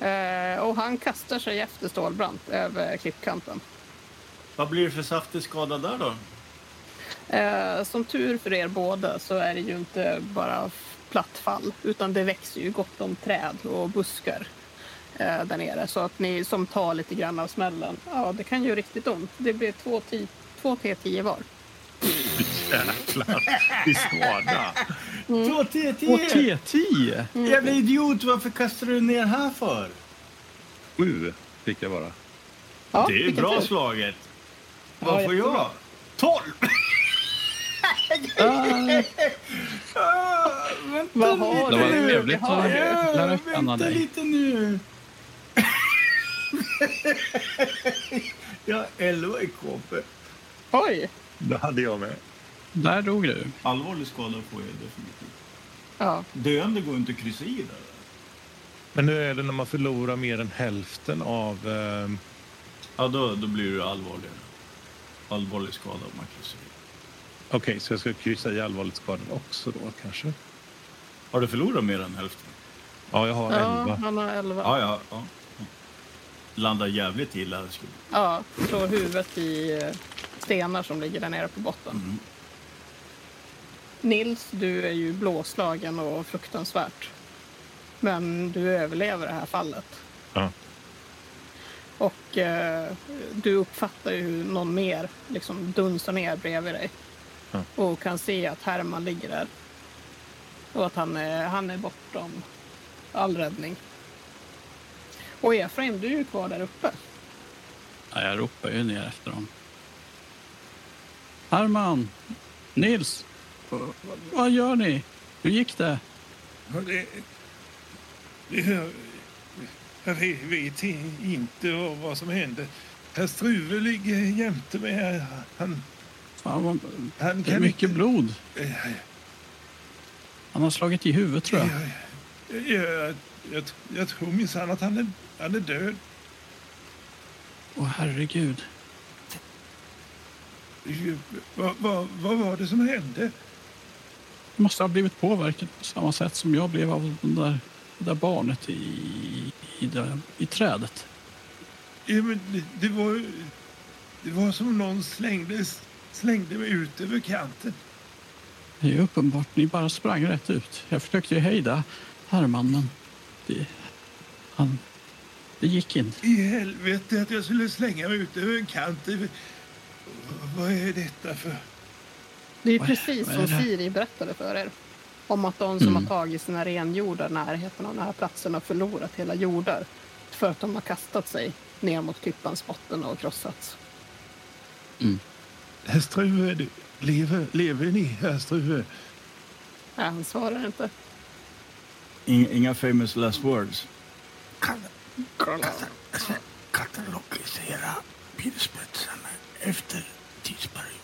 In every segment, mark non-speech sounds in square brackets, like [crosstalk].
Eh, och han kastar sig efter Stålbrant över klippkanten. Vad blir det för saftig skada där då? Eh, som tur för er båda så är det ju inte bara platt fall utan det växer ju gott om träd och buskar eh, där nere. Så att ni som tar lite grann av smällen, ja det kan ju riktigt ont. Det blir två, två T10 var. [laughs] Jävlar, i skada. Två Och T10! T10! Jävla idiot, varför kastar du ner här för? Sju fick jag bara. Ja, det är bra tur. slaget. Ja, Vad får jättebra. jag? Tolv! Ah, vänta Vad var du? trevligt att lära känna vänta dig. lite nu. [laughs] jag har elva i KP. Oj! Det hade jag med. Där dog du. Allvarlig skada får jag definitivt. Ja. Döende går inte att kryssa i där. Men nu är det när man förlorar mer än hälften av... ehm, Ja, då, då blir det allvarligare. Allvarlig skada om man kryssar i. Okej, så jag ska kryssa i allvarligt skadad också då kanske? Har du förlorat mer än hälften? Ja, jag har ja, elva. han har 11. Ja, ja. ja. Landar jävligt illa. Ja, slår huvudet i eh, stenar som ligger där nere på botten. Mm. Nils, du är ju blåslagen och fruktansvärt. Men du överlever det här fallet. Ja. Och eh, du uppfattar ju någon mer liksom dunsar ner bredvid dig. Ja. Och kan se att Herman ligger där. Och att han är, han är bortom all räddning. Och Efraim, du är ju kvar där uppe. Ja, jag ropar ju ner efter dem. Herman! Nils! Vad gör ni? Hur gick det? Ja, det, det, jag vet, inte vad- som hände. Herr Struve ligger jämte mig. Han, Fan, vad, han det är mycket blod. Eh, Han har slagit i huvudet tror jag. Jag, jag, jag, jag tror minsann att han är, han är död. Åh herregud. Vad, vad, vad var det som hände? Måste ha blivit påverkad på samma sätt som jag blev av den där, det där barnet i, i, det, i trädet. Ja, men det, det, var, det var som någon slängde, slängde mig ut över kanten. Det är uppenbart, ni bara sprang rätt ut. Jag försökte ju hejda Herman, men det, han, det gick inte. I helvete att jag skulle slänga mig ut över en kant. Vad är detta för... Det är precis som? Siri berättade för er. Om att de som Mm. har tagit sina renjordar i närheten av den här platsen har förlorat hela jordar. För att de har kastat sig ner mot klippans botten och krossats. Herr Struve, du- lever, lever ni, herr Struve? Nej, han svarar inte. Inga, inga famous last words. Katalogisera pilspetsen efter tidsperiod.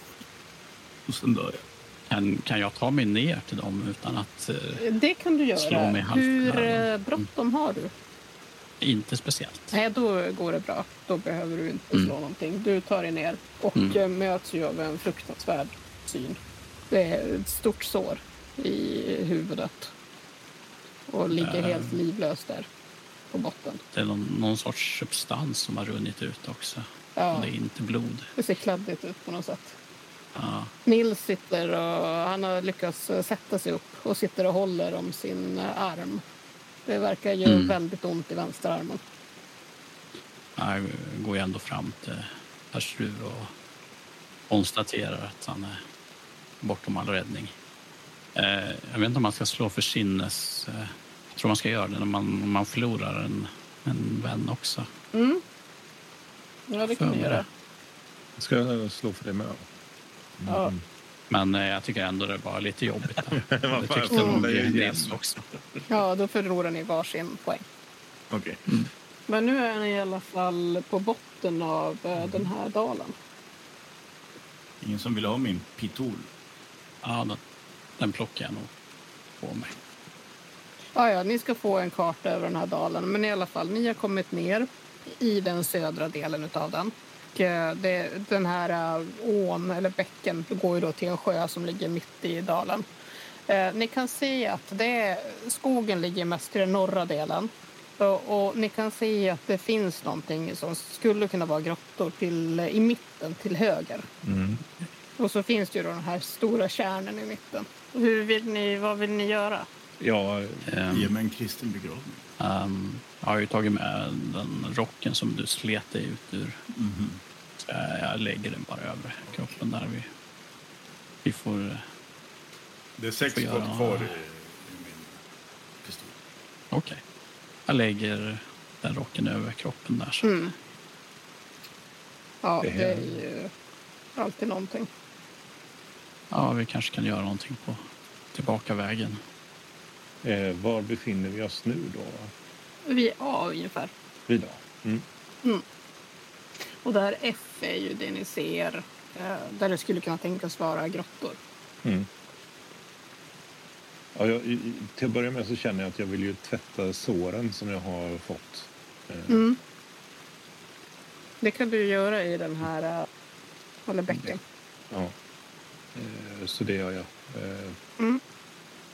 Och sen dör jag. Kan, kan jag ta mig ner till dem utan att... Eh, Det kan du Slå göra. mig i halsen Hur eh, bråttom har du? inte speciellt. Nej, då går det bra. Då behöver du inte Mm. slå någonting. Du tar dig ner och Mm. eh, möts ju av en fruktansvärd syn. Det är ett stort sår i huvudet. Och ligger Äh. helt livlös där på botten. Det är någon, någon sorts substans som har runnit ut också. Ja, Och det är inte blod. det ser kladdigt ut på något sätt. Ja, Nils sitter och han har lyckats sätta sig upp och sitter och håller om sin arm. Det verkar ju Mm. väldigt ont i vänsterarmen. jag går ju ändå fram till herr Struve och konstaterar att han är bortom all räddning. Eh, jag vet inte om man ska slå för sinnes... Eh, jag tror man ska göra det när man, man förlorar en, en vän också. Mm. Ja, det kan du mig göra. det. Ska jag slå för det med? Ja. Men eh, jag tycker ändå det var lite jobbigt. [laughs] Det tyckte nog jämnt. också. ja, då förlorar ni varsin poäng. Okej. Men nu är ni i alla fall på botten av eh, den här dalen. Ingen som vill ha min pitol? Ja, den, den plockar jag nog på mig. Ja, ja, ni ska få en karta över den här dalen. Men i alla fall, ni har kommit ner i den södra delen av den. Eh, det, den här eh, ån, eller bäcken, går ju då till en sjö som ligger mitt i dalen. Eh, ni kan se att det, skogen ligger mest i den norra delen. Och, och, ni kan se att det finns någonting som skulle kunna vara grottor till, i mitten, till höger. Mm. Och så finns det ju då den här stora kärnan i mitten. Hur vill ni, vad vill ni göra? Ja, Ehm, Ge mig en kristen begravning. ehm, jag har ju tagit med den rocken som du slet dig ut ur. Mhm. Så jag, jag lägger den bara över kroppen där. Vi, vi får... eh, Det är sex skott göra- kvar i, i min pistol. Okej. Jag lägger den rocken över kroppen där. Så. Mm. Ja, Det är ju alltid någonting. Ja, vi kanske kan göra någonting på tillbaka vägen. eh, var befinner vi oss nu då? Vi A ungefär. Vi då? Mm. Och där F är ju det ni ser eh, där det skulle kunna tänkas vara grottor. Mm. Ja, jag, till att börja med så känner jag att jag vill ju tvätta såren som jag har fått. Eh, Mm. Det kan du göra i den här eh, eller bäcken. Ja. Så det gör jag. Mm.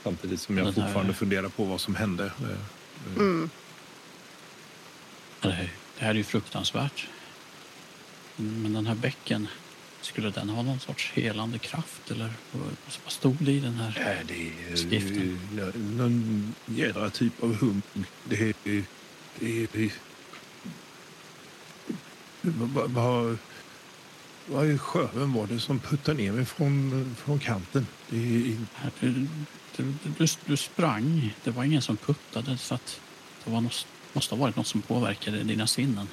Samtidigt som jag fortfarande funderar på vad som hände. Mm. Det här är ju fruktansvärt. Men den här bäcken, skulle den ha någon sorts helande kraft? Eller vad stod det i den här? Nej, det är Skriften. eh, någon jädra typ av hum. Det är... Det är... Vad, vad, vad i sjöven var det som puttade ner mig från, från kanten? Det är, Du, du, du, du sprang. Det var ingen som puttade. Så att det var något, måste ha varit något som påverkade dina sinnen.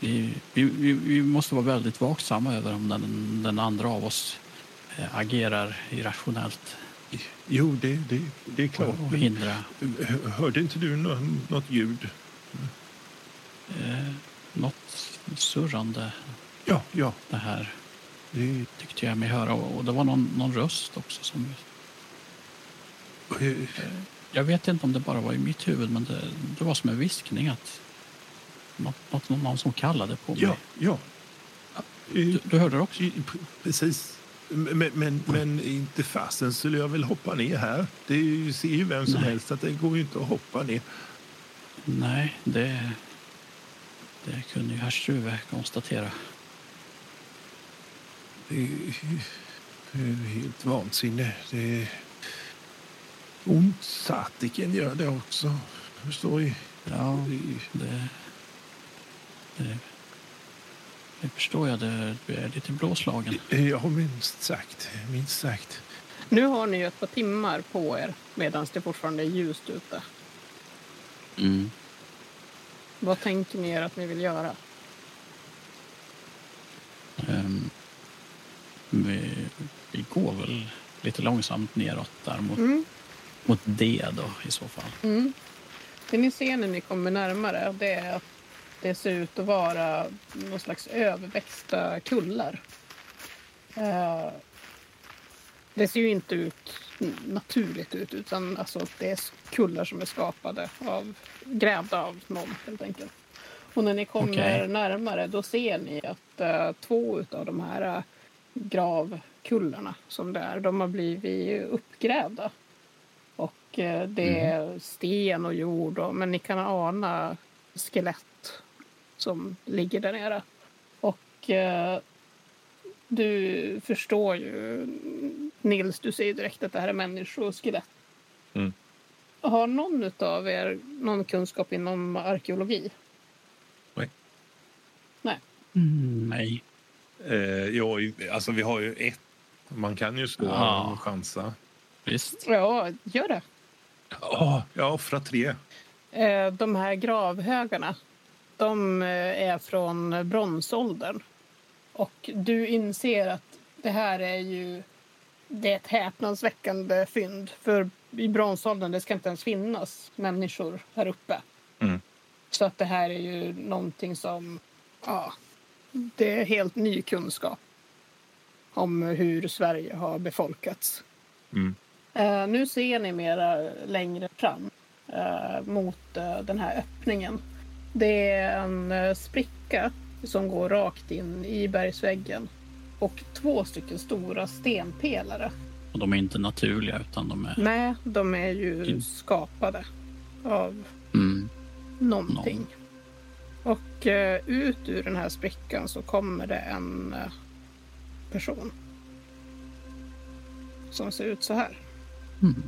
Vi, vi, vi, måste vara väldigt vaksamma över om den, den andra av oss eh, agerar irrationellt jo, det, det, det är klart. och hindra hör- hörde inte du nå, något ljud? eh, något surrande. Ja, ja. Det här Det, tyckte jag mig höra. Och och det var någon, någon röst också. som eh, Jag vet inte om det bara var i mitt huvud, men det, det var som en viskning att något, någon som kallade på mig. ja, ja. Eh, Du, du hörde det också? Precis. Men, men, men inte fasen skulle jag väl hoppa ner här. Det ser ju vem som Nej. helst att det går ju inte att hoppa ner. Nej, det, det kunde ju herr Struve konstatera. Det är, det är helt vansinne. Det är ont satiken gör det också. Förstår ju. Ja, Det- det, det, det förstår jag. Det, du är lite blåslagen. Ja, minst sagt. Minst sagt. Nu har ni ju ett par timmar på er medan det fortfarande är ljust ute. Mm. Vad tänker ni er att ni vill göra? Ehm, vi, vi går väl lite långsamt neråt där mot, Mm. mot D då i så fall. Mm. Det ni ser när ni kommer närmare det är att det ser ut att vara någon slags överväxta kullar. Eh, det ser ju inte ut naturligt ut utan alltså det är kullar som är skapade av, grävda av någon helt enkelt. Och när ni kommer Okej. närmare då ser ni att eh, två av de här eh, gravkullarna som det är, de har blivit uppgrävda. Och eh, det är sten och jord, och, men ni kan ana skelett som ligger där nere. Och eh, du förstår ju, Nils, du ser ju direkt att det här är människoskelett. Mm. Har någon av er någon kunskap inom arkeologi? Nej. Nej. Mm, nej. Eh, ja, alltså vi har ju ett. Man kan ju slå Ja. och chansa. Visst. Ja, gör det. Ja, jag offrar tre. Eh, De här gravhögarna, de eh, är från bronsåldern. Och du inser att det här är ju det är ett häpnadsväckande fynd. För i bronsåldern det ska inte ens finnas människor här uppe. Mm. Så att det här är ju någonting som, ja, det är helt ny kunskap om hur Sverige har befolkats. Mm. Eh, nu ser ni mera längre fram eh, mot eh, den här öppningen. Det är en eh, spricka som går rakt in i bergsväggen och två stycken stora stenpelare. Och de är inte naturliga utan de är... Nej, de är ju Mm. skapade av Mm. någonting. Och eh, ut ur den här sprickan så kommer det en eh, person. Som ser ut så här. Mm.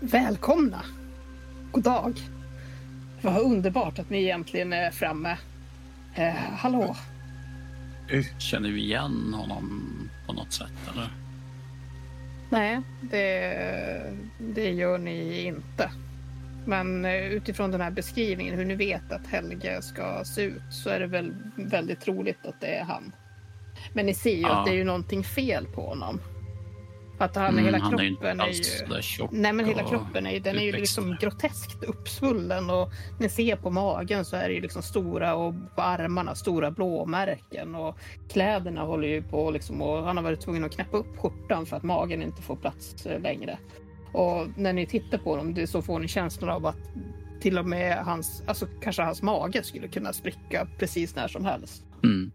Välkomna! God dag! Vad underbart att ni egentligen är framme. Eh, hallå! Känner vi igen honom på något sätt eller? Nej, det, det gör ni inte. Men eh, utifrån den här beskrivningen, hur ni vet att Helge ska se ut, så är det väl väldigt troligt att det är han. Men ni ser ju Ja. att det är ju någonting fel på honom. Att han, Mm, hela han är ju kroppen inte är alls ju... sådär tjock Nej, men hela kroppen är, ju- den är ju liksom groteskt uppsvullen och ni ser på magen så är det ju liksom stora och på armarna stora blåmärken och kläderna håller ju på liksom och han har varit tvungen att knäppa upp skjortan för att magen inte får plats eh, längre. Och när ni tittar på dem det, så får ni känslan av att till och med hans, alltså kanske hans mage skulle kunna spricka precis när som helst. Mm.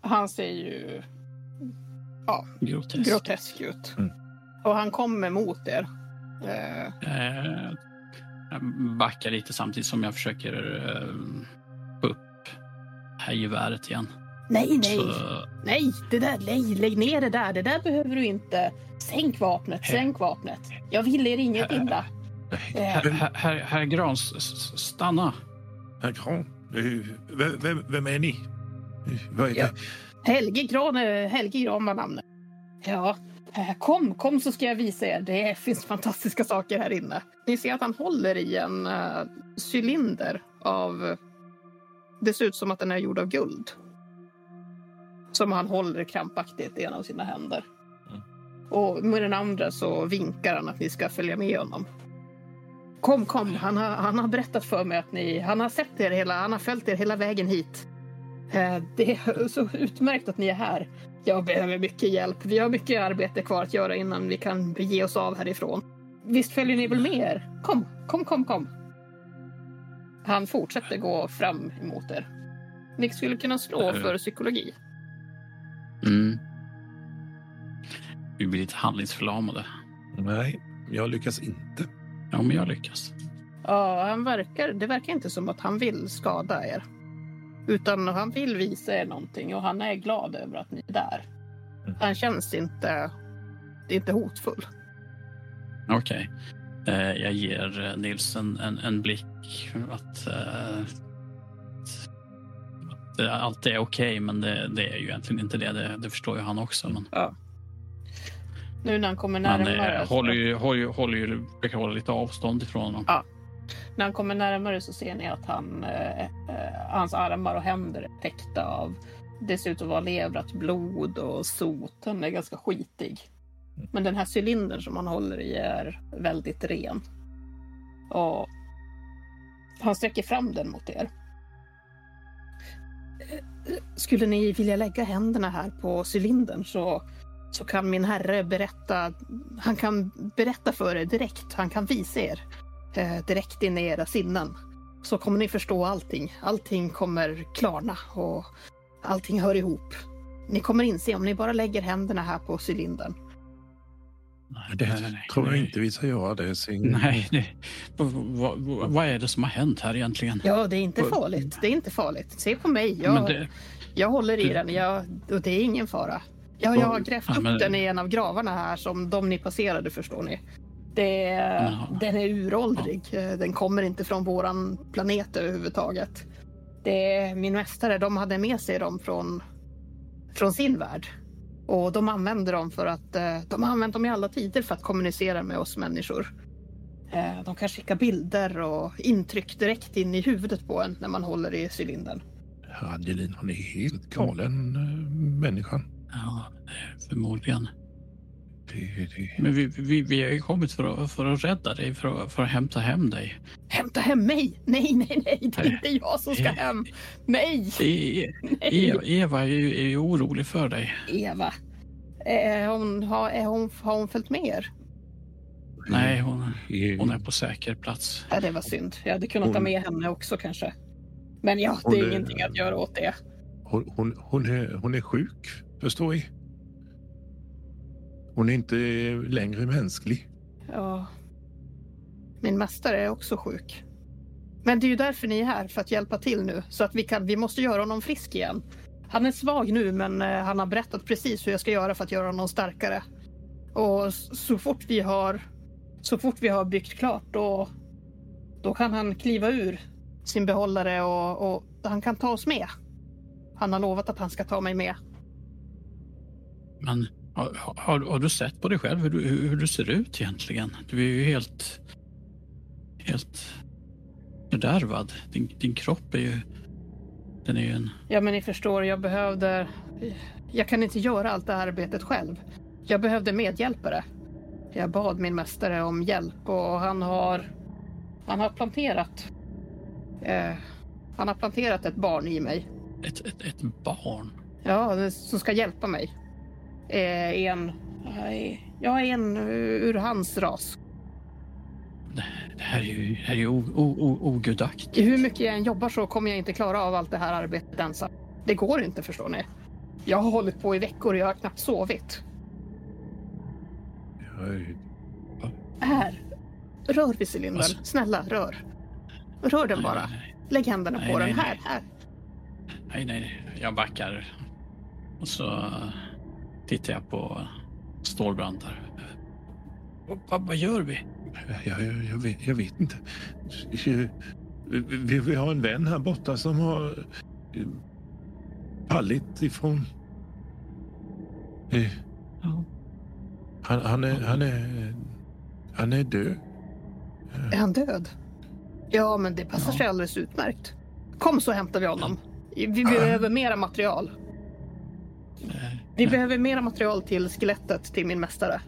Han ser ju ja, Grotesk. grotesk ut. Mm. Och han kommer mot er. Eh, Eh, jag backar lite samtidigt som jag försöker eh, få upp det här geväret igen. nej, nej, Så, nej, det där, nej, lägg ner det där. Det där behöver du inte. Sänk vapnet, sänk vapnet. Jag vill er inget illa. Eh, herr, herr, s- stanna. Herr Gran, eh, vem, vem, vem är ni? Eh, Vad är Ja. det? Helge Gran, eh, Helge Gran var namnet. Ja, eh, kom, kom så ska jag visa er. Det finns fantastiska saker här inne. Ni ser att han håller i en uh, cylinder av... Det ser ut som att den är gjord av guld. Som han håller krampaktigt i en av sina händer. Och med den andra så vinkar han att ni ska följa med honom. Kom, kom. Han har, han har berättat för mig att ni... Han har sett er hela... Han har följt er hela vägen hit. Eh, Det är så utmärkt att ni är här. Jag behöver mycket hjälp. Vi har mycket arbete kvar att göra innan vi kan bege oss av härifrån. Visst följer ni väl med er? Kom, kom, kom, kom. Han fortsätter gå fram emot er. Ni skulle kunna slå för psykologi. Mm. Vi blir lite handlingsförlamade. Nej, jag lyckas inte. Ja, men jag lyckas. Ja, han verkar, det verkar inte som att han vill skada er. Utan han vill visa er någonting och han är glad över att ni är där. Han känns inte, inte hotfull. Okej. Eh, jag ger eh, Nils en, en, en blick att, eh, att det allt är okej, men det, det är ju egentligen inte det. Det, det förstår ju han också. Men Nu när han kommer han närmare. eh, så- håller ju, håller ju, håller ju, brukar hålla lite avstånd ifrån honom. Ja. När han kommer närmare så ser ni att han, eh, eh, hans armar och händer är täckta av det ser ut att vara levrat blod och sot. Är ganska skitig. Men den här cylindern som han håller i är väldigt ren. Och han sträcker fram den mot er. Eh, skulle ni vilja lägga händerna här på cylindern så, så kan min herre berätta. Han kan berätta för er direkt. Han kan visa er eh, direkt in i era sinnen. Så kommer ni förstå allting. Allting kommer klarna och allting hör ihop. Ni kommer inse om ni bara lägger händerna här på cylindern. Nej, Det nej, nej. tror jag inte vi ska göra det. Sin... Nej, det, vad, vad, vad är det som har hänt här egentligen? Ja, det är inte farligt. Det är inte farligt. Se på mig. Jag, det, jag håller i den jag, och det är ingen fara. Jag, jag har grävt Ja, upp men- den i en av gravarna här som de ni passerade förstår ni. Det, den är uråldrig. Den kommer inte från våran planet överhuvudtaget. Det min mästare, de hade med sig dem från, från sin värld. Och de använder dem för att, eh, de har använt dem i alla tider för att kommunicera med oss människor. Eh, De kan skicka bilder och intryck direkt in i huvudet på en när man håller i cylindern. Angelin, hon är helt galen äh, människan. ja, förmodligen. Men vi, vi, vi har ju kommit för att, för att rädda dig, för att, för att hämta hem dig. Häm, Hämta hem mig! Nej, nej, nej, det är inte jag som ska hem. Nej! E Eva, Eva är, ju, är ju orolig för dig. Eva. Är hon, har, är hon, har hon följt med er? Nej, hon, hon är på säker plats. Ja, det var synd. Jag hade kunnat ta Hon- med henne också kanske. Men ja, det är är- ingenting att göra åt det. Hon, hon, hon, är, hon är sjuk, förstår ni? Hon är inte längre mänsklig. Ja. Min mästare är också sjuk. Men det är ju därför ni är här, för att hjälpa till nu. Så att vi kan, vi måste göra honom frisk igen. Han är svag nu, men eh, han har berättat precis hur jag ska göra för att göra honom starkare. Och så fort vi har, så fort vi har byggt klart, då, då kan han kliva ur sin behållare och, och han kan ta oss med. Han har lovat att han ska ta mig med. Men har, har, har du sett på dig själv hur du, hur, du ser ut egentligen? Du är ju helt... Helt fördärvad. Din, din kropp är ju... Den är ju en... Ja, men ni förstår, jag behövde... Jag kan inte göra allt det här arbetet själv. Jag behövde medhjälpare. Jag bad min mästare om hjälp och han har... Han har planterat... Eh, han har planterat ett barn i mig. Ett, ett, ett barn. Ja, som ska hjälpa mig. Eh, en... eh, Jag är en ur hans ras. Det, här är ju, här är ju o, o, o, ogudaktigt. Hur mycket jag än jobbar så kommer jag inte klara av allt det här arbetet ensam. Det går inte, förstår ni. Jag har hållit på i veckor och jag har knappt sovit. Jag, Här. Rör vid cylindern. Alltså- Snälla, rör. Rör den bara. Nej, Lägg händerna Nej, på den. Här, här. nej, nej. Jag backar. Och så eh, tittar jag på Stålbrand där. Vad, vad, gör vi? jag, jag, jag, vet, jag vet inte. Vi, vi har en vän här borta som har eh, fallit ifrån... Eh, Ja. Han, han, är, han, är, han är död. Är han död? Ja, men det passar Ja. sig alldeles utmärkt. Kom så hämtar vi honom. Vi behöver mera material. Vi behöver mera material till skelettet till min mästare.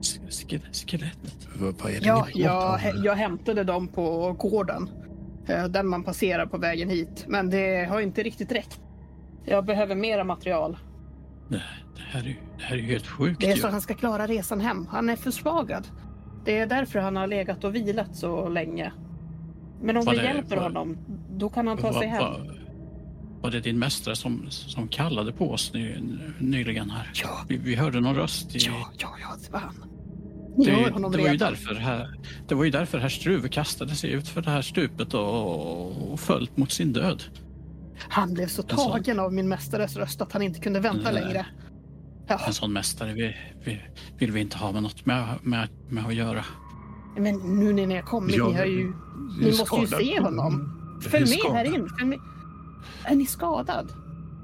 sk- ske- Skelettet. Vad, vad är det Ja, jag, jag hämtade dem på gården. eh, Den man passerar på vägen hit. Men det har inte riktigt räckt. Jag behöver mera material. Det, det, här är, ju- det här är helt sjukt. Det är så att han ska klara resan hem. Han är försvagad. Det är därför han har legat och vilat så länge. Men om Var vi hjälper var- honom, då kan han ta Var- sig hem. var- Var det din mästare som, som kallade på oss ny, nyligen här? Ja, Vi, vi hörde någon röst. I, ja, ja, ja, det var han. Det, det, var ju därför här, det var ju därför herr Struve kastade sig ut för det här stupet och, och föll mot sin död. Han blev så En sån- tagen av min mästares röst att han inte kunde vänta Nej. längre. Ja, En sån mästare vi, vi, vill vi inte ha med något med, med, med att göra. men nu när ni har kommit, Ja, ni har ju... Ni måste ju se honom. Är Följ med här in. Följ med. Är ni skadad?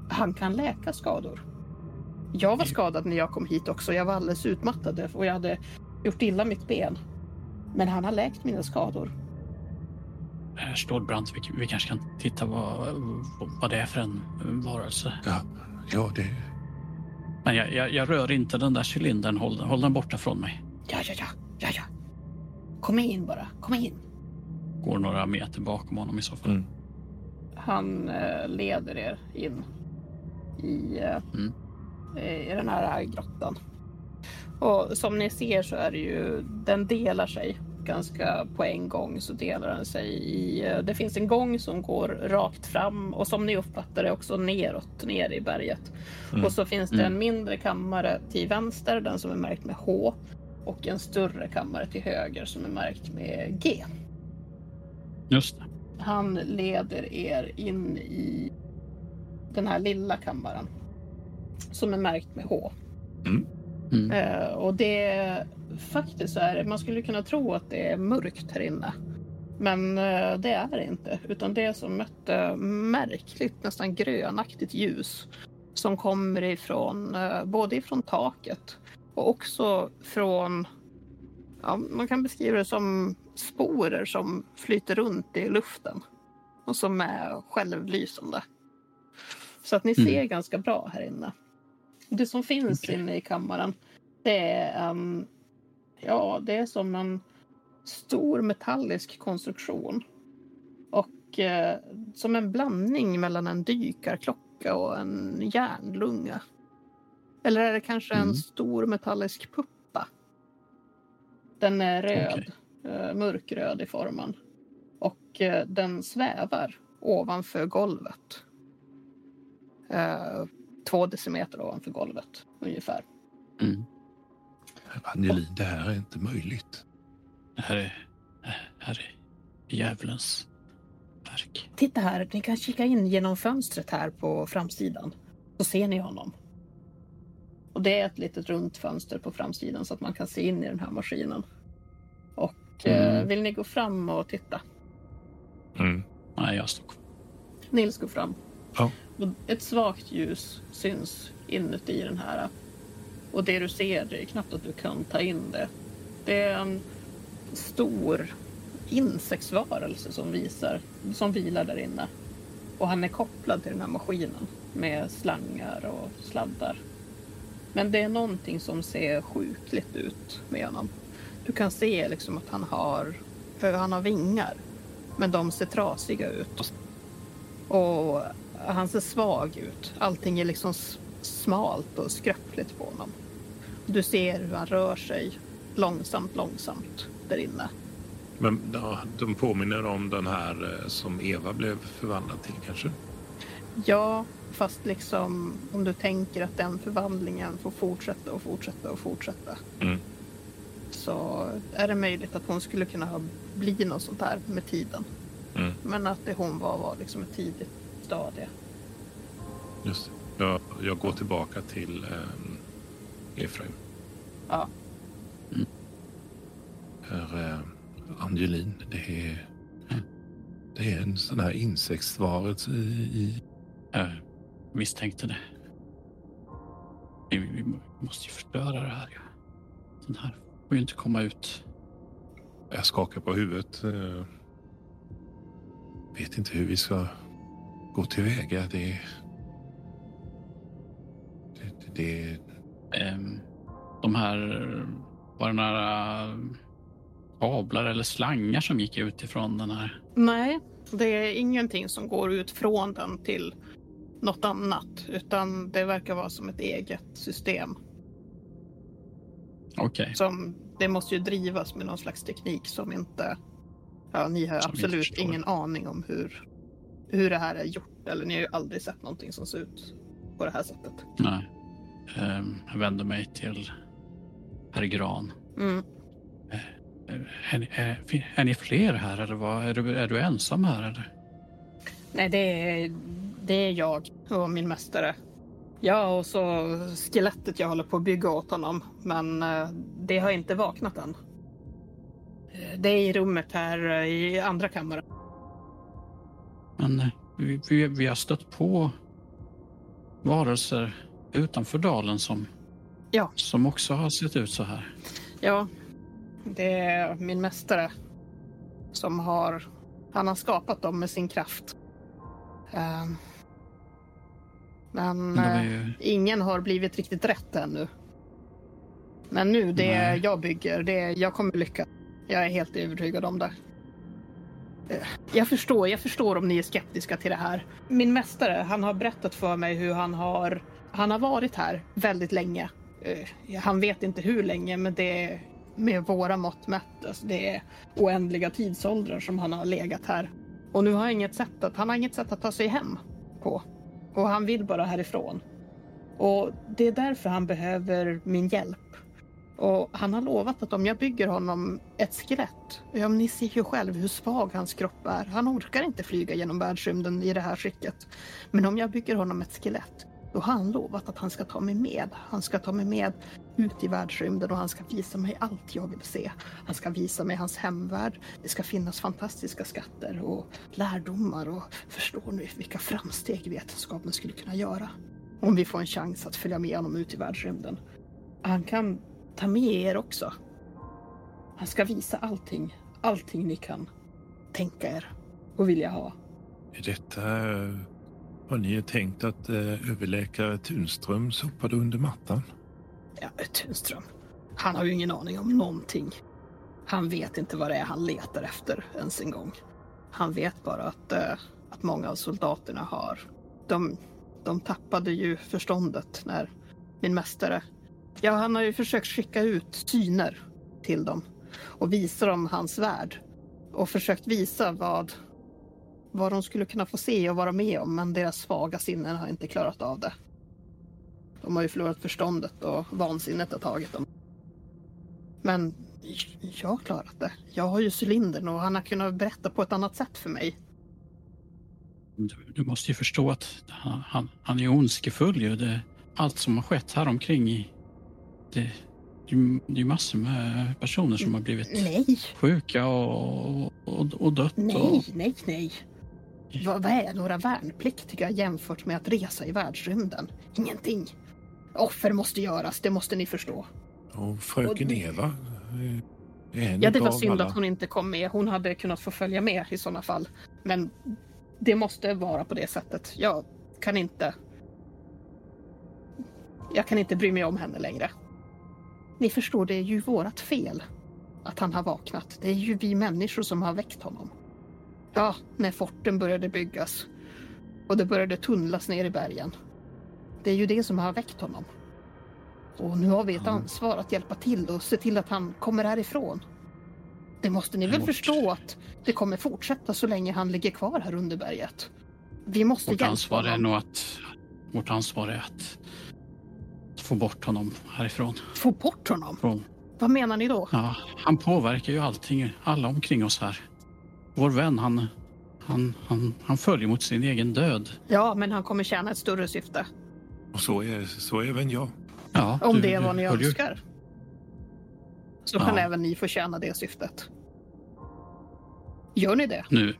Han kan läka skador. Jag var skadad när jag kom hit också. Jag var alldeles utmattad och jag hade gjort illa mitt ben. Men han har läkt mina skador. Herr Stålbrant, vi, vi kanske kan titta vad, vad det är för en varelse. Ja, ja det... Men jag, jag, jag rör inte den där cylindern. Håll, håll den borta från mig. Ja, ja, ja, ja, ja. Kom in bara. Kom in. Går några meter bakom honom i så fall. Mm. Han eh, leder er in i, eh, Mm. i den här grottan. Och som ni ser så är det ju, den delar sig ganska på en gång så delar den sig i, eh, det finns en gång som går rakt fram och som ni uppfattar det också neråt, ner i berget. Mm. Och så finns det Mm. en mindre kammare till vänster, den som är märkt med H. Och en större kammare till höger som är märkt med G. Just det. Han leder er in i den här lilla kammaren. Som är märkt med H. Mm. Eh, och det faktiskt så är det, man skulle kunna tro att det är mörkt här inne. Men eh, det är det inte, utan det är som ett eh, märkligt, nästan grönaktigt ljus. Som kommer ifrån, eh, både ifrån taket och också från, ja, man kan beskriva det som sporer som flyter runt i luften. Och som är självlysande. Så att ni Mm. ser ganska bra här inne. Det som finns Okej. inne i kammaren, det är en, ja, det är som en stor metallisk konstruktion. Och eh, som en blandning mellan en dykarklocka och en järnlunga. Eller är det kanske en Mm. stor metallisk puppa? Den är röd, Okej. Eh, mörkröd i formen. Och eh, den svävar ovanför golvet. Eh, två decimeter ovanför golvet ungefär. Mm. Angelin, det här är inte möjligt. Det här är, det här är djävulens verk. Titta här, ni kan kika in genom fönstret här på framsidan. Så ser ni honom. Och det är ett litet runt fönster på framsidan så att man kan se in i den här maskinen. Och eh, Mm. vill ni gå fram och titta? Mm. Nej, jag står kvar. Nils går fram. Ja. Ett svagt ljus syns inuti den här. Och det du ser, det är knappt att du kan ta in det. Det är en stor insektsvarelse som visar, som vilar där inne. Och han är kopplad till den här maskinen med slangar och sladdar. Men det är någonting som ser sjukligt ut med honom. Du kan se liksom att han har, han har vingar. Men de ser trasiga ut. Och han ser svag ut. Allting är liksom smalt och skröpligt på honom. Du ser hur han rör sig långsamt, långsamt där inne. Men ja, de påminner om den här eh, som Eva blev förvandlad till kanske? Ja, fast liksom om du tänker att den förvandlingen får fortsätta och fortsätta och fortsätta. Mm. Så är det möjligt att hon skulle kunna ha bli något sånt här med tiden. Mm. Men att det hon var var liksom ett tidigt stadie. Just det. Jag, jag går tillbaka till eh, Efraim. Ja. För, eh, Angelin, det är, det är en sån här insektsvarelse i, i Jag misstänkte det. Vi, vi måste ju förstöra det här. Den här får ju inte komma ut. Jag skakar på huvudet. eh, Vet inte hur vi ska gå tillväga. Det, det, det, Ehm, de här, var det några kablar eller slangar som gick ut ifrån den här? Nej, det är ingenting som går ut från den till något annat. Utan det verkar vara som ett eget system. Okej, Som, det måste ju drivas med någon slags teknik som inte... Ja, ni har Som absolut ingen aning om hur, hur det här är gjort. Eller ni har ju aldrig sett någonting som ser ut på det här sättet. nej. Ehm, jag vänder mig till herr Gran. Mm. Eh, Är, är, är ni fler här eller vad? Är, du, är du ensam här eller? Nej, det är, det är jag och min mästare. Ja, och så skelettet jag håller på att bygga åt honom. Men eh, det har inte vaknat än. Eh, Det är i rummet här eh, i andra kammaren. Men vi, vi, vi har stött på varelser utanför dalen som, Ja. som också har sett ut så här. Ja, det är min mästare som har... Han har skapat dem med sin kraft. Ehm, men Men eh, ju, ingen har blivit riktigt rätt ännu. Men nu, det Nej. jag bygger, det jag kommer lyckas. Jag är helt övertygad om det. Eh, Jag förstår, jag förstår om ni är skeptiska till det här. Min mästare, han har berättat för mig hur han har... Han har varit här väldigt länge. Eh, Han vet inte hur länge, men det är med våra mått mätt. Alltså det är oändliga tidsåldrar som han har legat här. Och nu har han inget sätt att, han har inget sätt att ta sig hem på. Och han vill bara härifrån. Och det är därför han behöver min hjälp. Och han har lovat att om jag bygger honom ett skelett. Ja, men ni ser ju själv hur svag hans kropp är. Han orkar inte flyga genom världsrymden i det här skicket. Men om jag bygger honom ett skelett. Då har han lovat att han ska ta mig med. Han ska ta mig med ut i världsrymden och han ska visa mig allt jag vill se. Han ska visa mig hans hemvärld. Det ska finnas fantastiska skatter och lärdomar och förstår ni vilka framsteg vetenskapen skulle kunna göra? Om vi får en chans att följa med honom ut i världsrymden. Han kan ta med er också. Han ska visa allting, allting ni kan tänka er och vilja ha. är detta... eh, Har ni tänkt att eh, överläkare Tunström sopade under mattan? Ja, Tunström. Han har ju ingen aning om någonting. Han vet inte vad det är han letar efter ens en gång. Han vet bara att, eh, att många av soldaterna har... De, de tappade ju förståndet när min mästare... Ja, han har ju försökt skicka ut syner till dem och visa dem hans värld. Och försökt visa vad, vad de skulle kunna få se och vara med om, men deras svaga sinnen har inte klarat av det. De har ju förlorat förståndet och vansinnet har tagit dem. Men jag har klarat det. Jag har ju cylindern och han har kunnat berätta på ett annat sätt för mig. Du, du måste ju förstå att han, han, han är ondskefull ju. Det, allt som har skett här omkring. Det, det är massor med personer som har blivit Nej, sjuka och, och, och dött. nej, Och, nej, nej. Vad, vad är några värnpliktiga jämfört med att resa i världsrymden? Ingenting. Offer måste göras, det måste ni förstå. Och fröken Eva. eh, Ja, det var synd alla. att hon inte kom med. Hon hade kunnat få följa med i sådana fall. Men det måste vara på det sättet. Jag kan inte... Jag kan inte bry mig om henne längre. Ni förstår, det är ju vårat fel att han har vaknat. Det är ju vi människor som har väckt honom. Ja, när forten började byggas och det började tunnlas ner i bergen. Det är ju det som har väckt honom. Och nu har vi ett ansvar att hjälpa till och se till att han kommer härifrån. Det måste ni väl förstå att det kommer fortsätta så länge han ligger kvar här under berget. Vi måste vårt hjälpa ansvar är honom. nog att... Vårt ansvar är att få bort honom härifrån. Få bort honom? Från, Vad menar ni då? ja, han påverkar ju allting, alla omkring oss här. Vår vän, han, han, han, han följer mot sin egen död. Ja, men han kommer tjäna ett större syfte. Och så är, så är även jag. Ja, Om du- det är vad ni önskar. Så Ja. kan även ni få tjäna det syftet. Gör ni det? Nu,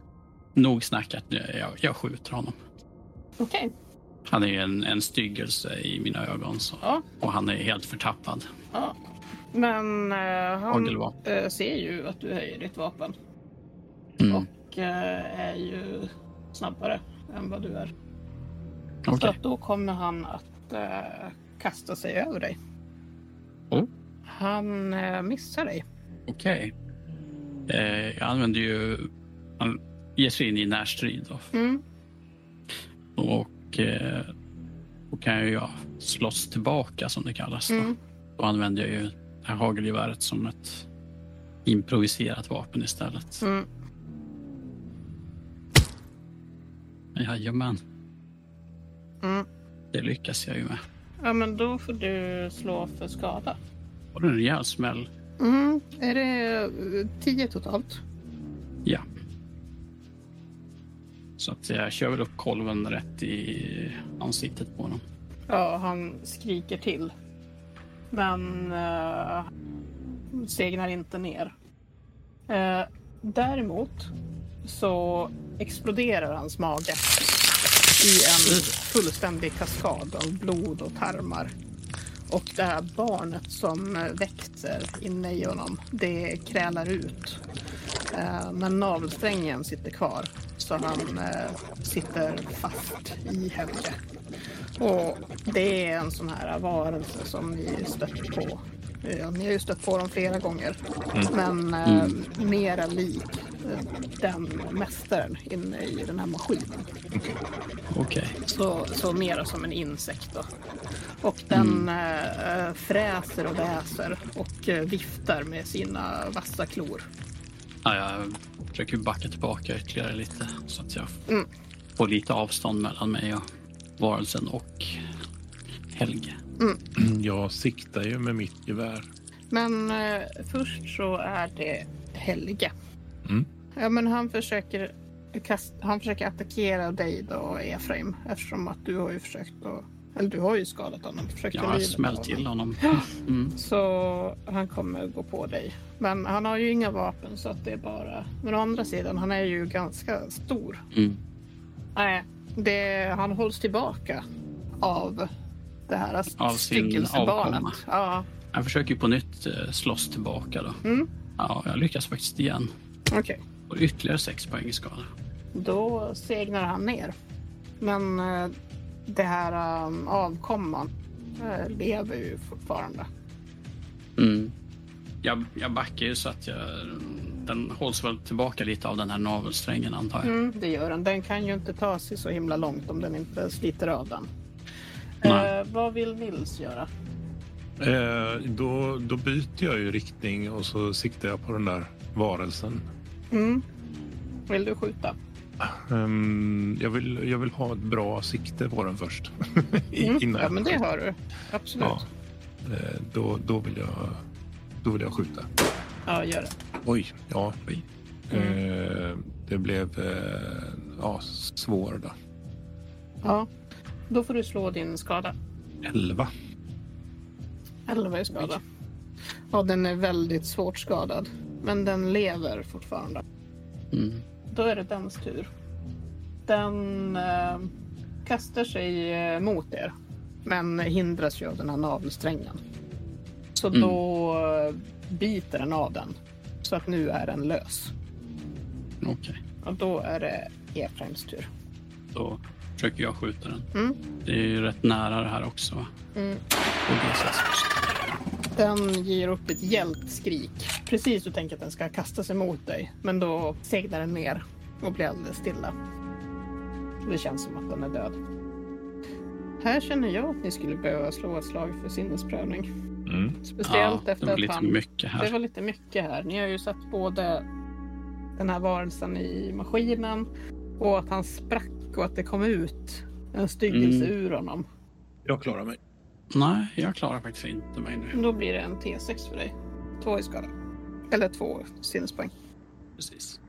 nog snackat. Jag, jag skjuter honom. Okej. Han är en, en styggelse i mina ögon. Så, Ja. Och han är helt förtappad. Ja. Men eh, han eh, ser ju att du höjer ditt vapen Mm. och eh, är ju snabbare än vad du är. Så Okej. att då kommer han att eh, kasta sig över dig. Oh. Han eh, missar dig. Okej. Eh, jag använder ju... Han ger sig in i närstrid. Då. Mm. Och eh, då kan jag ju slåss tillbaka som det kallas. Då, Mm. då använder jag ju det här hagelgeväret som ett improviserat vapen istället. Mm. Jajamän, Mm. det lyckas jag ju med. Ja, men då får du slå för skada. Var det en rejäl smäll? Mm. Är det eh, tio totalt? Ja. Så att jag kör väl upp kolven rätt i ansiktet på honom. Ja, han skriker till. Men uh, segnar inte ner. Eh, däremot så exploderar hans mage i en fullständig kaskad av blod och tarmar. Och det här barnet som växer inne i honom, det krälar ut. Eh, Men navelsträngen sitter kvar, så han eh, sitter fast i henne. Och det är en sån här varelse som vi stött på. Ja, ni har ju stött på dem flera gånger. Men eh, Mm. mera lik eh, den mästaren inne i den här maskinen. Okej. Så, så mera som en insekt då. Och den eh, fräser och väser och eh, viftar med sina vassa klor. Ja, jag försöker backa tillbaka ytterligare lite så att jag Mm. får lite avstånd mellan mig och varelsen och Helge. Jag siktar ju med mitt gevär. Men eh, först så är det Helge. Mm. Ja, men han försöker, kast, han försöker attackera dig då, Efraim, eftersom att du har ju försökt att, eller du har ju skadat honom. Försökt Jag har smält honom. till honom. Mm. Så han kommer gå på dig. Men han har ju inga vapen så att det är bara... Men å andra sidan, han är ju ganska stor. Mm. Nej, det, han hålls tillbaka av det här styggelsebarnet. Ja, Jag försöker på nytt eh, slåss tillbaka då. Mm. Ja, jag lyckas faktiskt igen. okej. Och ytterligare sex poäng i skada. Då segnar han ner. Men eh, det här um, avkomman eh, lever ju fortfarande. Mm. jag, jag backar ju så att jag, den hålls väl tillbaka lite av den här navelsträngen antar jag. Mm, det gör den. Den kan ju inte ta sig så himla långt om den inte sliter av den. Eh, vad vill Nils göra? Eh, då, då byter jag ju riktning och så siktar jag på den där varelsen. Mm. Vill du skjuta? Ehm, jag, vill, jag vill ha ett bra sikte på den först. [laughs] Mm. Innan Ja, men det har du. Absolut. Ja. Ja, Eh, då, då, vill jag, då vill jag skjuta. gör det. Oj, ja. Oj. Eh, det blev eh, ja, svår då. Ja. Då får du slå din skada. 11. 11 i skada. Ja, den är väldigt svårt skadad. Men den lever fortfarande. Mm. Då är det dens tur. Den eh, kastar sig eh, mot er. Men hindras ju av den här navelsträngen. Så Mm. då eh, biter den av den. Så att nu är den lös. Okej, Och då är det Efraims tur. då försöker jag skjuta den. Mm. Det är ju rätt nära det här också. Mm. Den ger upp ett hjält skrik. Precis du tänker att den ska kasta sig mot dig. Men då segnar den ner och blir alldeles stilla. Det känns som att den är död. Här känner jag att ni skulle behöva slå ett slag för sinnesprövning. Mm. Speciellt ja, efter det var att lite han... mycket Det var lite mycket här. Ni har ju sett både den här varelsen i maskinen och att han sprack och att det kom ut en styggelse Mm. ur honom. Jag klarar mig. Nej, jag klarar faktiskt inte mig nu. Då blir det en T6 för dig. Två i skada. Eller två sinnespoäng. Precis.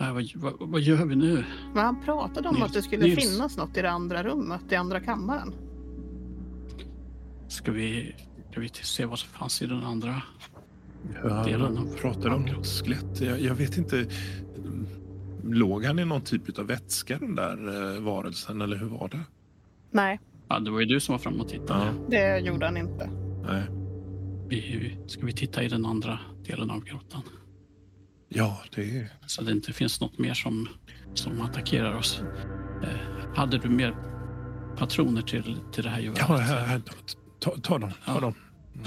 Äh, vad, vad, vad gör vi nu? Men han pratade om Nils- att det skulle Nils. finnas något i det andra rummet, i andra kammaren. Ska vi, ska vi se vad som fanns i den andra? Jag Delen av- pratar om något skelett. Jag, jag vet inte. Låg han i någon typ av vätska den där eh, varelsen eller hur var det? Nej, Ja, det var ju du som var framme och tittade. Ja. det gjorde han inte. Nej. Vi, ska vi titta i den andra delen av grottan? Ja, det är... Så det inte finns något mer som, som attackerar oss. Eh, hade du mer patroner till, till det här geväret? Ja, här, här, ta, ta dem. Ta Ja. dem.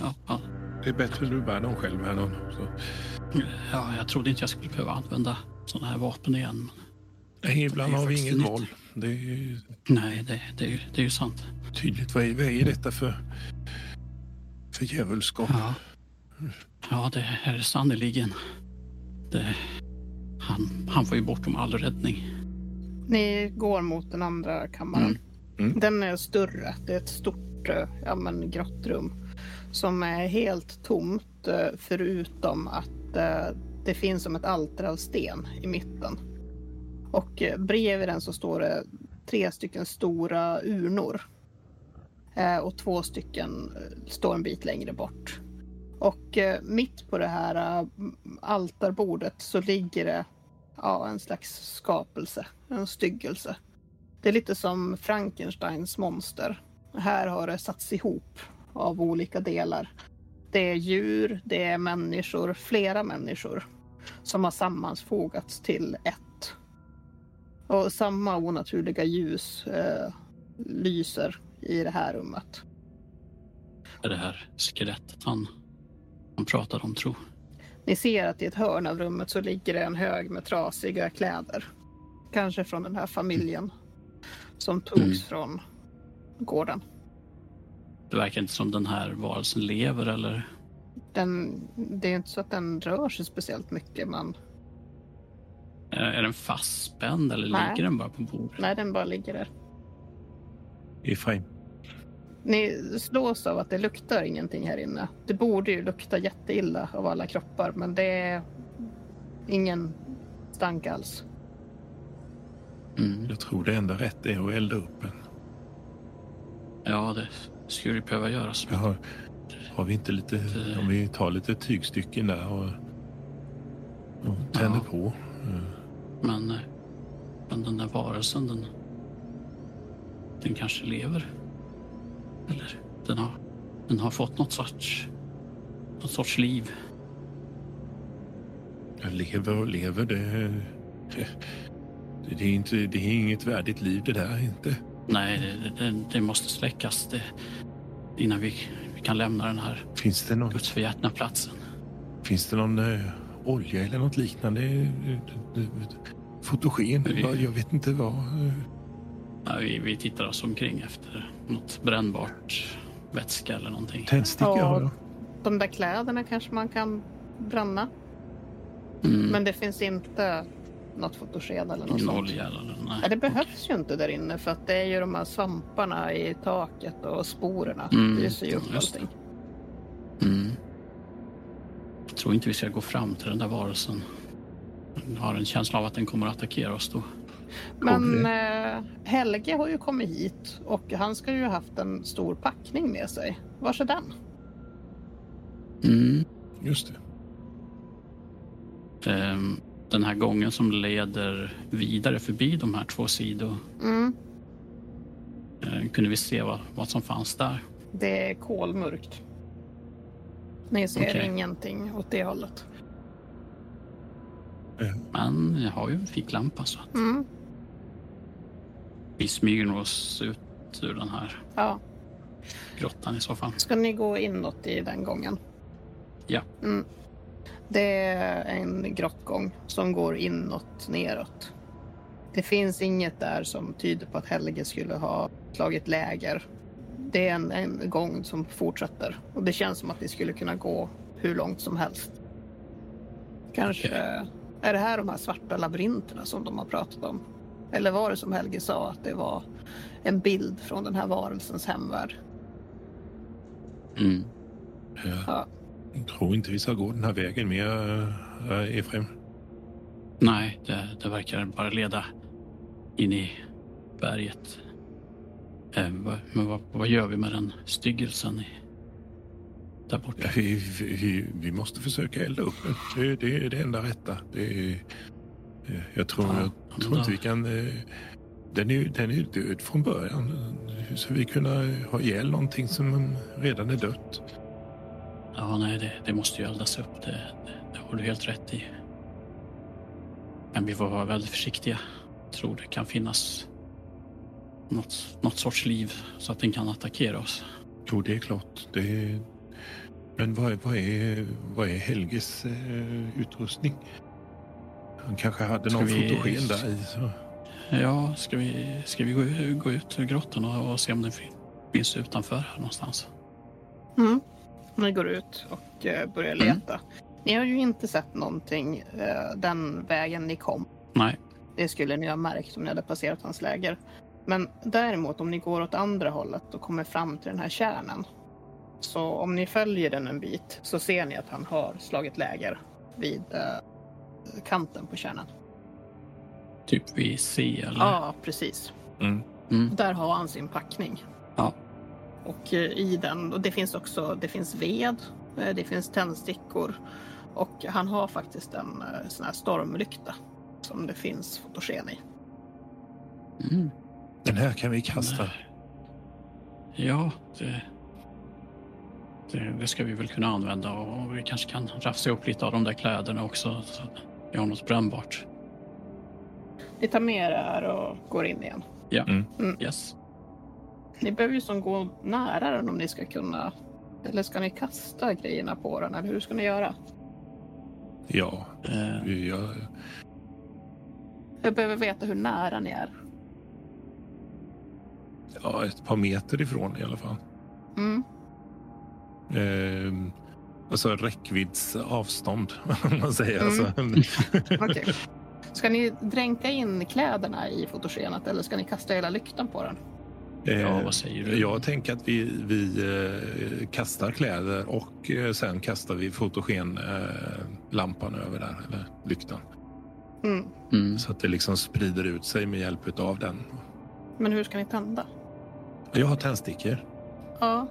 Ja, ja, Det är bättre du bär dem själv här. Så. ja, jag trodde inte jag skulle behöva använda sådana här vapen igen. Nej, ibland har vi inget nytt. val. Det är ju Nej, det, det, är ju- det är ju sant. tydligt. Vad är, vad är detta för, för djävulskap? Ja, ja det är det sannerligen. Det, han, han var ju bortom all räddning. Ni går mot den andra kammaren. Mm. Mm. Den är större. Det är ett stort eh, ja, men, grottrum som är helt tomt eh, förutom att eh, det finns som ett altare av sten i mitten. Och eh, bredvid den så står det tre stycken stora urnor. Eh, och två stycken eh, står en bit längre bort. Och mitt på det här altarbordet så ligger det ja, en slags skapelse, en styggelse. Det är lite som Frankensteins monster. Här har det satts ihop av olika delar. Det är djur, det är människor, flera människor som har sammansfogats till ett. Och samma onaturliga ljus eh, lyser i det här rummet. Är det här skelettet han, han pratade om, tro? Ni ser att i ett hörn av rummet så ligger det en hög med trasiga kläder. Kanske från den här familjen som togs Mm. från gården. Det verkar inte som den här varelsen lever eller? Den, det är inte så att den rör sig speciellt mycket, men Är, är den fastspänd eller Nej. ligger den bara på bordet? nej, den bara ligger där. Efraim. Ni slås av att det luktar ingenting här inne. Det borde ju lukta jätteilla av alla kroppar, men det är ingen stank alls. Mm. Jag tror det enda rätt är att elda upp en. Ja, det skulle ju behöva göras. Jag har, har vi inte lite, om vi tar lite tygstycken där och, och tänder Ja. på. eh, Men, eh, men den där varelsen, den, den kanske lever. Eller den har, den har fått något sorts, något sorts liv. Jag lever och lever. Det, det, det, är inte, det är inget värdigt liv det där inte. Nej, det, det, det måste släckas det, innan vi kan lämna den här Finns det något, gudsförgätna platsen. Finns det någon eh, olja eller något liknande? Eh, eh, Fotogen? Vi- Jag vet inte vad. Ja, vi, vi tittar oss omkring efter något brännbart vätska eller någonting. Tändstickor Ja. har jag. De där kläderna kanske man kan bränna. Mm. Men det finns inte något fotogen eller något sånt. olja eller nej. Ja, det behövs ju inte där inne för att det är ju de här svamparna i taket och sporerna. Mm, Det lyser ju upp allting. Mm. Jag tror inte vi ska gå fram till den där varelsen. Jag har en känsla av att den kommer att attackera oss då. Men eh, Helge har ju kommit hit och han ska ju ha haft en stor packning med sig. Vars är den? Mm. Just det. Ehm, Den här gången som leder vidare förbi de här två sidor Mm. eh, kunde vi se vad, vad som fanns där. Det är kolmörkt. Ni ser Okej. ingenting åt det hållet. Men jag har ju en ficklampa så att Mm. vi smyger oss ut ur den här Ja. grottan i så fall. Ska ni gå inåt i den gången? Ja. Mm. Det är en grottgång som går inåt, neråt. Det finns inget där som tyder på att Helge skulle ha slagit läger. Det är en, en gång som fortsätter och det känns som att ni skulle kunna gå hur långt som helst. Kanske är det här de här svarta labyrinterna som de har pratat om? Eller var det som Helge sa att det var en bild från den här varelsens hemvärld? Mm. Jag tror inte vi ska gå den här vägen mer, äh, Efraim. Nej, det, det verkar bara leda in i berget. Eh, men vad, vad gör vi med den styggelsen i, där borta? Vi, vi, vi måste försöka elda upp den. Det, det är det enda rätta. Det eh, jag tror, Ja, jag tror inte vi kan... eh, Den är, den är död från början. Hur ska vi kunna ha ihjäl någonting som redan är dött? Ja, nej, det, det måste ju eldas upp. Det, det, det har du helt rätt i. Men vi får vara väldigt försiktiga. Jag tror det kan finnas något, något sorts liv så att den kan attackera oss. Jo, det är klart. Det är, men vad, är- vad, är, vad är Helges eh, utrustning? Han kanske hade Ska någon vi- fotogen där i. Så. Ja, ska vi, ska vi gå, gå ut ur grottan och, och se om den fin- finns utanför här någonstans? Mm. Ni går ut och eh, börjar leta. Ni har ju inte sett någonting eh, den vägen ni kom. Nej. Det skulle ni ha märkt om ni hade passerat hans läger. Men däremot om ni går åt andra hållet och kommer fram till den här kärnan. Så om ni följer den en bit så ser ni att han har slagit läger vid eh, kanten på kärnan. Typ vid C eller? Ja, precis. Mm. Mm. Där har han sin packning. Ja. Och eh, i den, och det finns också, det finns ved, eh, det finns tändstickor och han har faktiskt en eh, sån här stormlykta som det finns fotogen i. Mm. Den här kan vi kasta. Ja, det, det, det ska vi väl kunna använda och vi kanske kan rafsa upp lite av de där kläderna också så att vi har något brännbart. Ni tar med här och går in igen. Yes. Ni behöver ju som gå nära den om ni ska kunna. Eller ska ni kasta grejerna på den eller hur ska ni göra? Ja, Eh, vi- jag, Jag behöver veta hur nära ni är. ja, ett par meter ifrån i alla fall. Mm. Eh, alltså räckviddsavstånd, [laughs] om man säger. Mm. Alltså, [laughs] Okej. Ska ni dränka in kläderna i fotogenet eller ska ni kasta hela lyktan på den? Eh, ja, vad säger du? Jag tänker att vi, vi eh, kastar kläder och eh, sen kastar vi fotogenlampan lampan över där, eller lyktan. Mm. Mm. Så att det liksom sprider ut sig med hjälp av den. Men hur ska ni tända? Jag har tändstickor. Ja,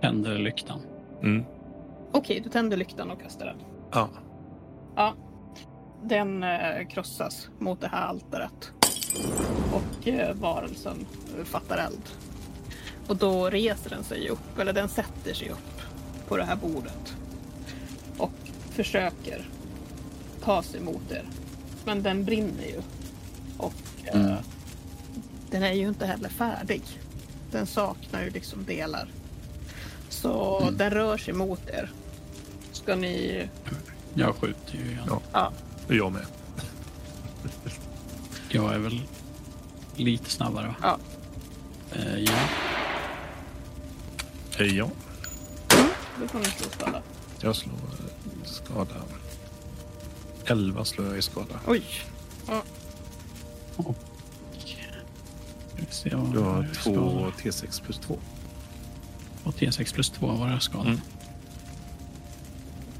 Tänder lyktan. Mm. okej, du tänder lyktan och kastar den. Ja. Ja, den krossas mot det här altaret och eh, varelsen eh, fattar eld. Och då reser den sig upp, eller den sätter sig upp på det här bordet och försöker ta sig mot er. Men den brinner ju och eh, Mm. den är ju inte heller färdig. Den saknar ju liksom delar. Så Mm. den rör sig mot er. Ska ni... Jag skjuter ju igen. Ja. Ja. Jag med. Jag är väl lite snabbare va? Ja. Eh, ja. Eh, Ja, Då får ni slå skada. Jag slår skada. 11 slår jag i skada. Oj. Och... Se vad Du har jag två skadad. T6 plus 2. Och T6 plus 2 var jag skadad. Mm.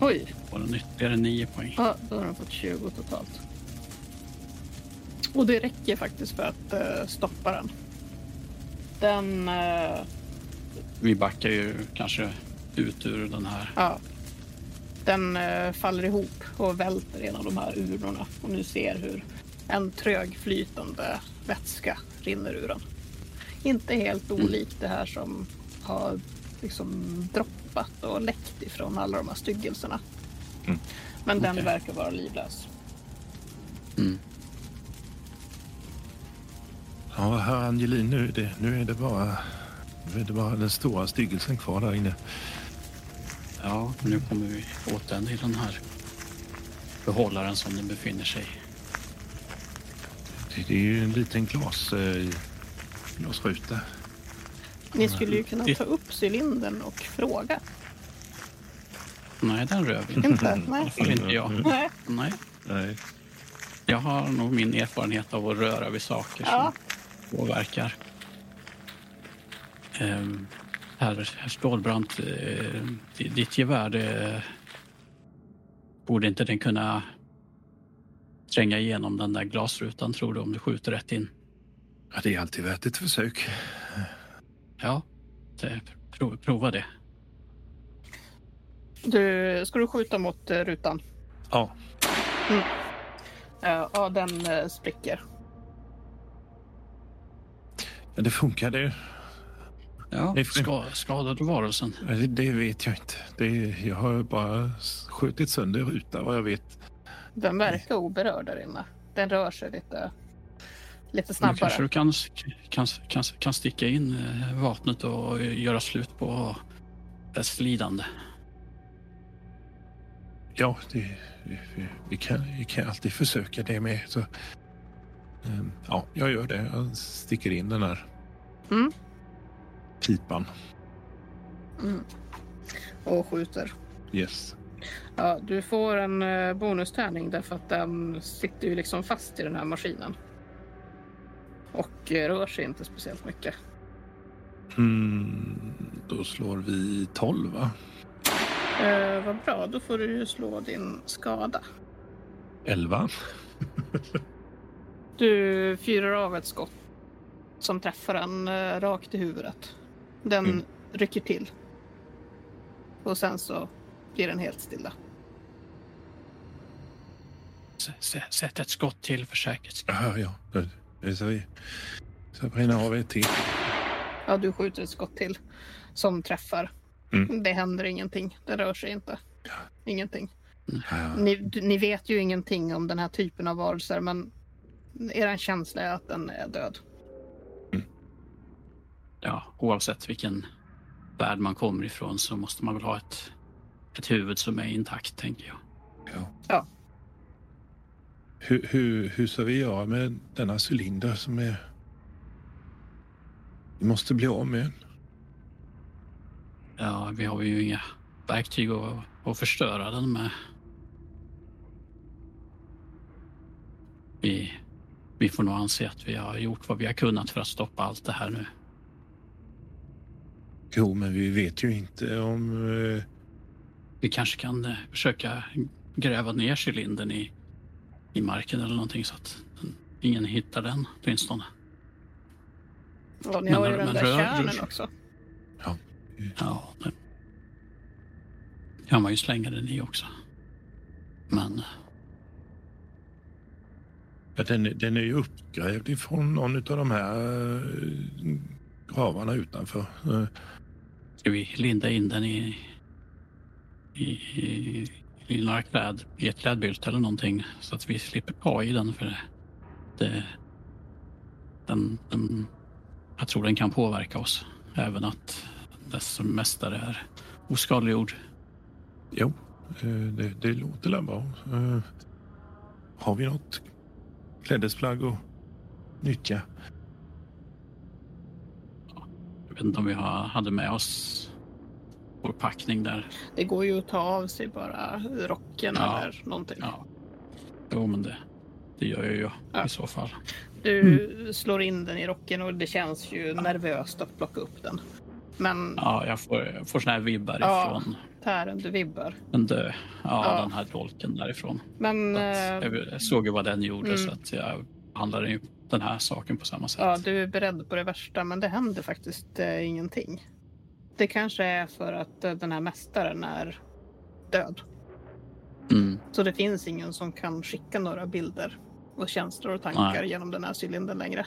Oj. Var den ytterligare 9 poäng. Ja, då har de fått 20 totalt. Och det räcker faktiskt för att eh, stoppa den. Den... eh, Vi backar ju kanske ut ur den här. ja. Den eh, faller ihop och välter en av de här urnorna. Och ni ser hur en trögflytande vätska rinner ur den. Inte helt olikt det här som har liksom droppat och läckt ifrån alla de här styggelserna. Mm. Men den Okej. verkar vara livlös. Mm. Ja, herr Angelin, nu är, det, nu är det bara nu är det bara den stora styggelsen kvar där inne. Ja, nu kommer vi åt den i den här behållaren som den befinner sig i. Det, det är ju en liten glas, eh, glasruta. Ni skulle ju kunna ta upp cylindern och fråga. Nej, den rör vi inte. Nej. inte jag. Nej. Nej. Nej. Jag har nog min erfarenhet av att röra vid saker Ja. som påverkar. Um, herr, herr Stålbrant, eh, di- ditt gevär, det, borde inte den kunna tränga igenom den där glasrutan tror du om du skjuter rätt in? Ja, det är alltid värt ett försök. Ja, det, prov, prova det. Du, ska du skjuta mot eh, rutan? Ja, Eh, Ja, den eh, spricker. Men det funkar det. Ja, ska, skadade du varelsen? Det, det vet jag inte. Det, jag har bara skjutit sönder ruta vad jag vet. Den verkar oberörd där inne. Den rör sig lite, lite snabbare. kanske du kan, kan, kan, kan sticka in eh, vapnet och göra slut på dess lidande. Ja, det, vi, vi, kan, vi kan alltid försöka det med. Så, ja, jag gör det. Jag sticker in den här Mm. pipan. Mm. Och skjuter. Yes. Ja, du får en eh, bonustärning därför att den sitter ju liksom fast i den här maskinen. Och eh, rör sig inte speciellt mycket. Mm, då slår vi 12, va? Eh, vad bra, då får du ju slå din skada. 11. [laughs] Du fyrar av ett skott som träffar den eh, rakt i huvudet. Den Mm. rycker till. Och sen så blir den helt stilla. S- s- Sätt ett skott till för säkerhets. Ja, ja. Det- det ska vi ett till. Ja, du skjuter ett skott till som träffar. Mm. Det händer ingenting. Den rör sig inte. Ingenting. Ja, Ni, ni vet ju ingenting om den här typen av varelser, men er känsla är att den är död. Ja, oavsett vilken värld man kommer ifrån så måste man väl ha ett, ett huvud som är intakt, tänker jag. ja. Ja. Hur, hur, hur ska vi göra med denna cylinder som är... Vi måste bli av med den. Ja, vi har ju inga verktyg att, att förstöra den med. Vi, vi får nog anse att vi har gjort vad vi har kunnat för att stoppa allt det här nu. Jo, men vi vet ju inte om... eh, Vi kanske kan eh, försöka gräva ner cylindern i, i marken eller någonting så att ingen hittar den åtminstone. Ja, ni Men har ju den där rör- kärnen rör- också. Ja, det kan man ju slänga den i också. Men Ja, den, är- den är ju uppgrävd ifrån någon av de här eh, gravarna utanför. Eh, ska vi linda in den i, i, i, i några kläd, i ett klädbylte eller någonting så att vi slipper ta i den för det, den, den, jag tror den kan påverka oss. Även att dess mästare är oskadliggjord. Jo, Eh, det, det låter väl bra. Har vi något klädesplagg att nyttja? Jag vet inte om vi hade med oss vår packning där. Det går ju att ta av sig bara rocken Ja. eller någonting. Ja. Jo, men det, det gör jag ju Ja. i så fall. Du slår in den i rocken och det känns ju nervöst att plocka upp den. Men Ja, jag får, jag får såna här vibbar Ja. ifrån Tärende-vibbar. den dö. Ja, Ja. den här dolken därifrån. Men Så eh, att jag såg ju vad den gjorde Mm. så att jag handlar ju den här saken på samma sätt. ja, du är beredd på det värsta, men det händer faktiskt eh, ingenting. Det kanske är för att eh, den här mästaren är död. Mm. Så det finns ingen som kan skicka några bilder och känslor och tankar Nej. genom den här cylindern längre.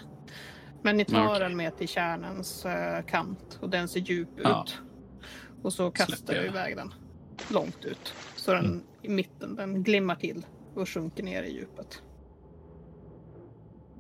Men ni tar den med till kärnens eh, kant och den ser djup Ja. ut. Och så kastar jag. iväg den långt ut. Så den Mm. i mitten, den glimmar till och sjunker ner i djupet.